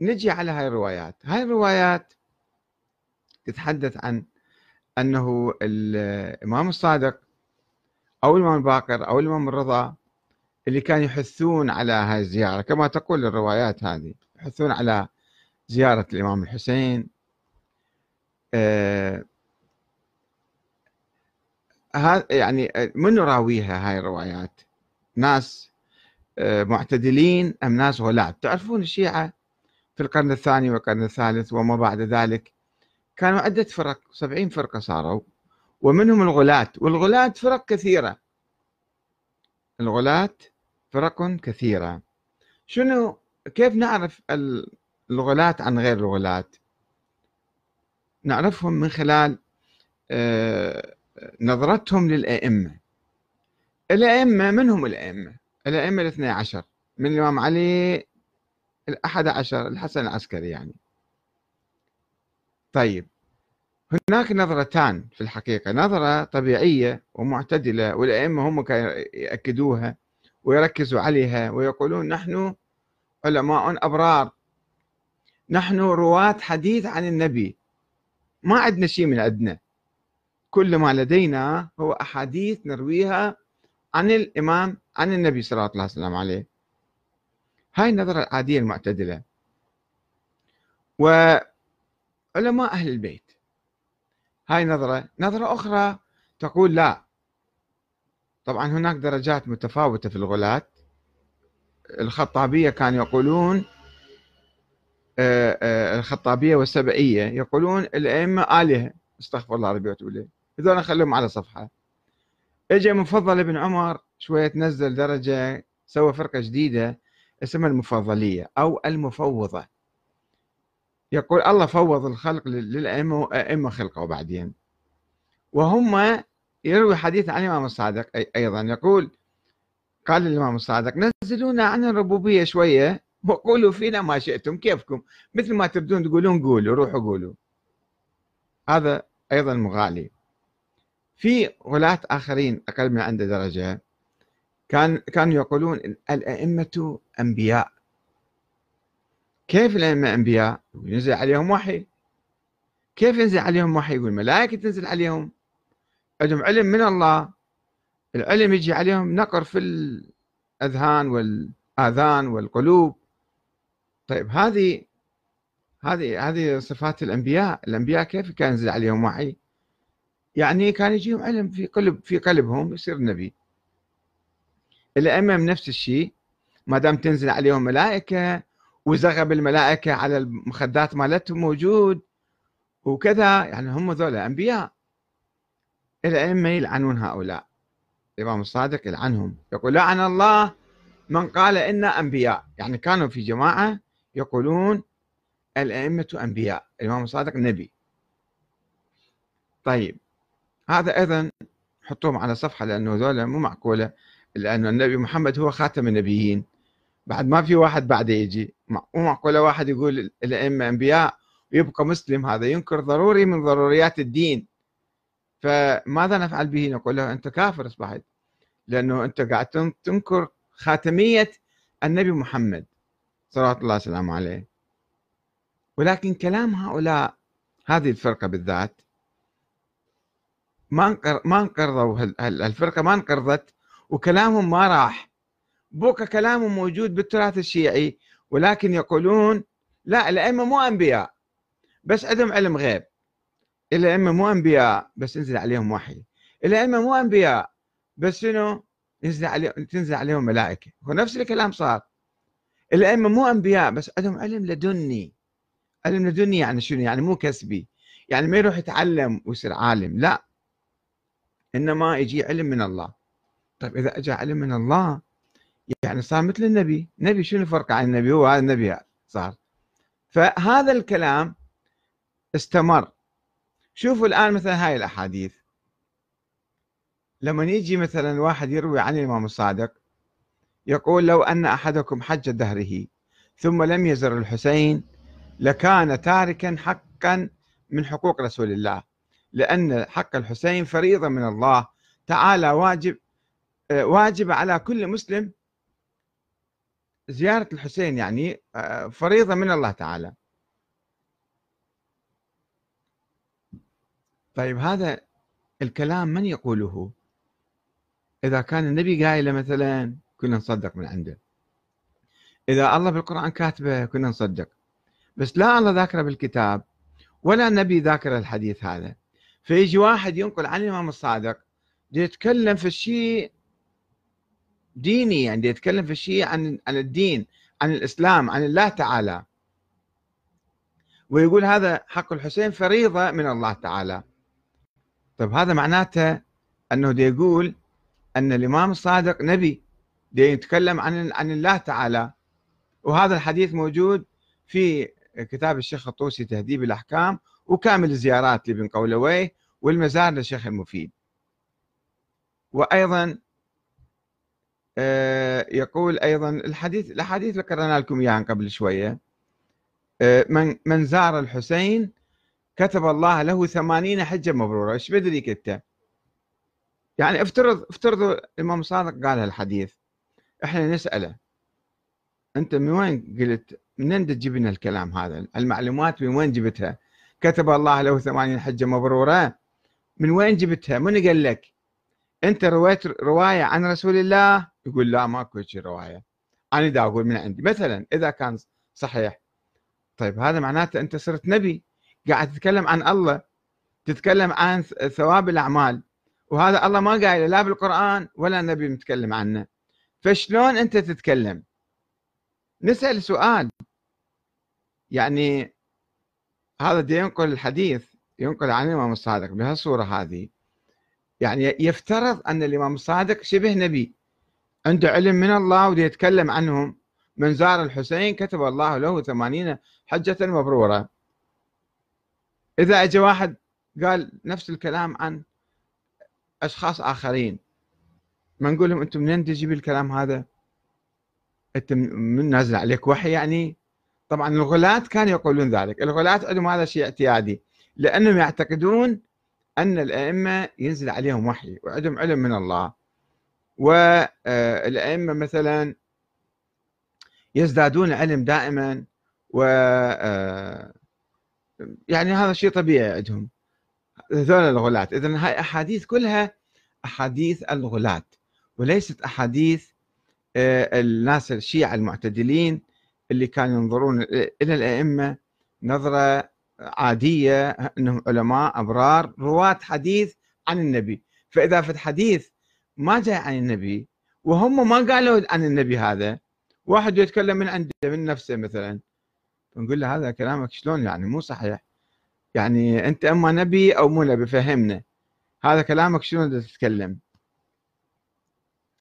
نجي على هاي الروايات. هاي الروايات تتحدث عن أنه الإمام الصادق أو الإمام الباقر أو الإمام الرضا اللي كانوا يحثون على هاي الزيارة. كما تقول الروايات هذه يحثون على زيارة الإمام الحسين. آه يعني من راويها هاي الروايات؟ ناس آه معتدلين أم ناس غلاة تعرفون الشيعة في القرن الثاني والقرن الثالث وما بعد ذلك كانوا عدة فرق سبعين فرقة صاروا ومنهم الغلاة والغلاة فرق كثيرة. الغلاة فرق كثيرة. شنو؟ كيف نعرف الغلاة عن غير الغلاة؟ نعرفهم من خلال آه، نظرتهم للأئمة. الأئمة من هم الأئمة؟ الأئمة الاثنى عشر من الإمام علي الأحد عشر الحسن العسكري يعني. طيب هناك نظرتان في الحقيقة نظرة طبيعية ومعتدلة والأئمة هم يأكدوها ويركزوا عليها ويقولون نحن علماء أبرار. نحن رواة حديث عن النبي. ما عندنا شيء من عندنا. كل ما لدينا هو أحاديث نرويها عن الإمام عن النبي صلى الله عليه وسلم عليه. هاي النظرة العادية المعتدلة. وعلماء أهل البيت هاي نظرة نظرة أخرى تقول لا. طبعا هناك درجات متفاوتة في الغلاة. الخطابية كانوا يقولون آه، آه، الخطابية والسبعية يقولون الأئمة آلهة. استغفر الله ربي وتقول هذول خليهم على صفحة. اجى مفضل ابن عمر شوية تنزل درجة سوى فرقة جديدة. اسمها المفضلية أو المفوضة. يقول الله فوض الخلق للأئمة وأئمة خلقه بعدين. وهم يروي حديث عن الإمام الصادق أيضا. يقول قال الإمام الصادق نزلونا عن الربوبية شوية وقولوا فينا ما شئتم كيفكم؟ مثل ما تبدون تقولون قولوا روحوا قولوا. هذا أيضا مغالي. في غلاة آخرين أقل من عنده درجة. كان كانوا يقولون الأئمة أنبياء. كيف الأئمة أنبياء؟ ينزل عليهم وحي. كيف ينزل عليهم وحي؟ يقول الملائكة تنزل عليهم. عندهم علم من الله. العلم يجي عليهم نقر في الأذهان والآذان والقلوب. طيب هذه هذه هذه صفات الأنبياء. الأنبياء كيف كان ينزل عليهم وحي؟ يعني كان يجيهم علم في قلب في قلبهم يصير نبي. الأئمة نفس الشيء ما دام تنزل عليهم ملائكة وزغب الملائكة على المخدات مالتهم موجود وكذا يعني هم ذولا أنبياء. الأئمة يلعنون هؤلاء. الإمام الصادق يلعنهم. يقول لعن الله من قال إنا أنبياء. يعني كانوا في جماعة يقولون الأئمة أنبياء. الإمام الصادق نبي. طيب هذا أيضا حطوهم على صفحة لأنه ذولا مو معقولة. لأن النبي محمد هو خاتم النبيين. بعد ما في واحد بعده يجي مو معقولة واحد يقول الأئمة أنبياء ويبقى مسلم هذا؟ ينكر ضروري من ضروريات الدين. فماذا نفعل به؟ نقول له أنت كافر أصبحت. لأنه أنت قاعد تنكر خاتمية النبي محمد صلوات الله وسلامه عليه. ولكن كلام هؤلاء هذه الفرقة بالذات ما ما انقرضوا الفرقة ما انقرضت وكلامهم ما راح. بوكا كلامهم موجود بالتراث الشيعي ولكن يقولون لا الأئمة مو أنبياء بس عندهم علم غيب. الأئمة مو أنبياء بس ينزل عليهم وحي. الأئمة مو أنبياء بس شنو؟ ينزل عليهم تنزل عليهم ملائكة. هو نفس الكلام صار. الأئمة مو أنبياء بس عندهم علم لدني. علم لدني يعني شنو؟ يعني مو كسبي. يعني ما يروح يتعلم ويصير عالم لا. إنما يجي علم من الله. طيب إذا أجى علم من الله يعني صار مثل النبي. نبي شنو الفرق عن النبي؟ هو هذا النبي صار. فهذا الكلام استمر. شوفوا الآن مثلا هاي الأحاديث. لما يجي مثلا واحد يروي عن الإمام الصادق يقول لو أن أحدكم حج دهره ثم لم يزر الحسين لكان تاركا حقا من حقوق رسول الله. لأن حق الحسين فريضة من الله. تعالى واجب واجب على كل مسلم زيارة الحسين يعني آه، فريضة من الله تعالى. طيب هذا الكلام من يقوله؟ إذا كان النبي قايله مثلا كنا نصدق من عنده. إذا الله بالقرآن كاتبه كنا نصدق. بس لا الله ذاكره بالكتاب ولا النبي ذاكر الحديث هذا. فيجي واحد ينقل عن الإمام الصادق يتكلم في الشيء ديني يعني يتكلم في الشيء عن عن الدين عن الإسلام عن الله تعالى. ويقول هذا حق الحسين فريضة من الله تعالى. طيب هذا معناته أنه دي يقول أن الإمام الصادق نبي دي يتكلم عن عن الله تعالى. وهذا الحديث موجود في كتاب الشيخ الطوسي تهذيب الأحكام وكامل الزيارات لابن قولويه والمزار للشيخ المفيد. وأيضا يقول أيضا الحديث الأحاديث اللي قرأنا لكم إياها قبل شوية. آه، من من زار الحسين كتب الله له ثمانين حجة مبرورة. إيش بدريك انت يعني افترض افترضوا الإمام صادق قال هالحديث. إحنا نسأله. أنت من وين قلت منين تجيب لنا الكلام هذا؟ المعلومات من وين جبتها؟ كتب الله له ثمانين حجة مبرورة. من وين جبتها؟ من قال لك؟ أنت رويت رواية عن رسول الله؟ يقول لا ماكو شيء رواية. أنا دا أقول من عندي مثلا إذا كان صحيح طيب هذا معناته أنت صرت نبي قاعد تتكلم عن الله تتكلم عن ثواب الأعمال وهذا الله ما قايل لا بالقرآن ولا النبي متكلم عنه. فشلون أنت تتكلم؟ نسأل سؤال. يعني هذا دي ينقل الحديث ينقل عن الإمام الصادق بهالصورة هذه. يعني يفترض أن الإمام الصادق شبه نبي. عنده علم من الله ودي يتكلم عنهم. من زار الحسين كتب الله له ثمانين حجة مبرورة. إذا أجى واحد قال نفس الكلام عن أشخاص آخرين ما نقول لهم أنتم منين تجيب الكلام هذا؟ أنت من نازل عليك وحي يعني؟ طبعا الغلاة كانوا يقولون ذلك. الغلاة عندهم هذا شيء اعتيادي لأنهم يعتقدون أن الأئمة ينزل عليهم وحي وعندهم علم من الله. والأئمة مثلا يزدادون علم دائما و آه، يعني هذا شيء طبيعي عندهم. هذول الغلاة. إذا هاي أحاديث كلها أحاديث الغلاة وليست أحاديث آه، الناس الشيعة المعتدلين اللي كانوا ينظرون إلى الأئمة نظرة عادية أنهم علماء أبرار رواة حديث عن النبي. فإذا في الحديث ما جاء عن النبي وهم ما قالوا عن النبي هذا. واحد يتكلم من عنده من نفسه مثلا. نقول له هذا كلامك شلون يعني؟ مو صحيح. يعني أنت أما نبي أو مو نبي فهمنا. هذا كلامك شلون تتكلم؟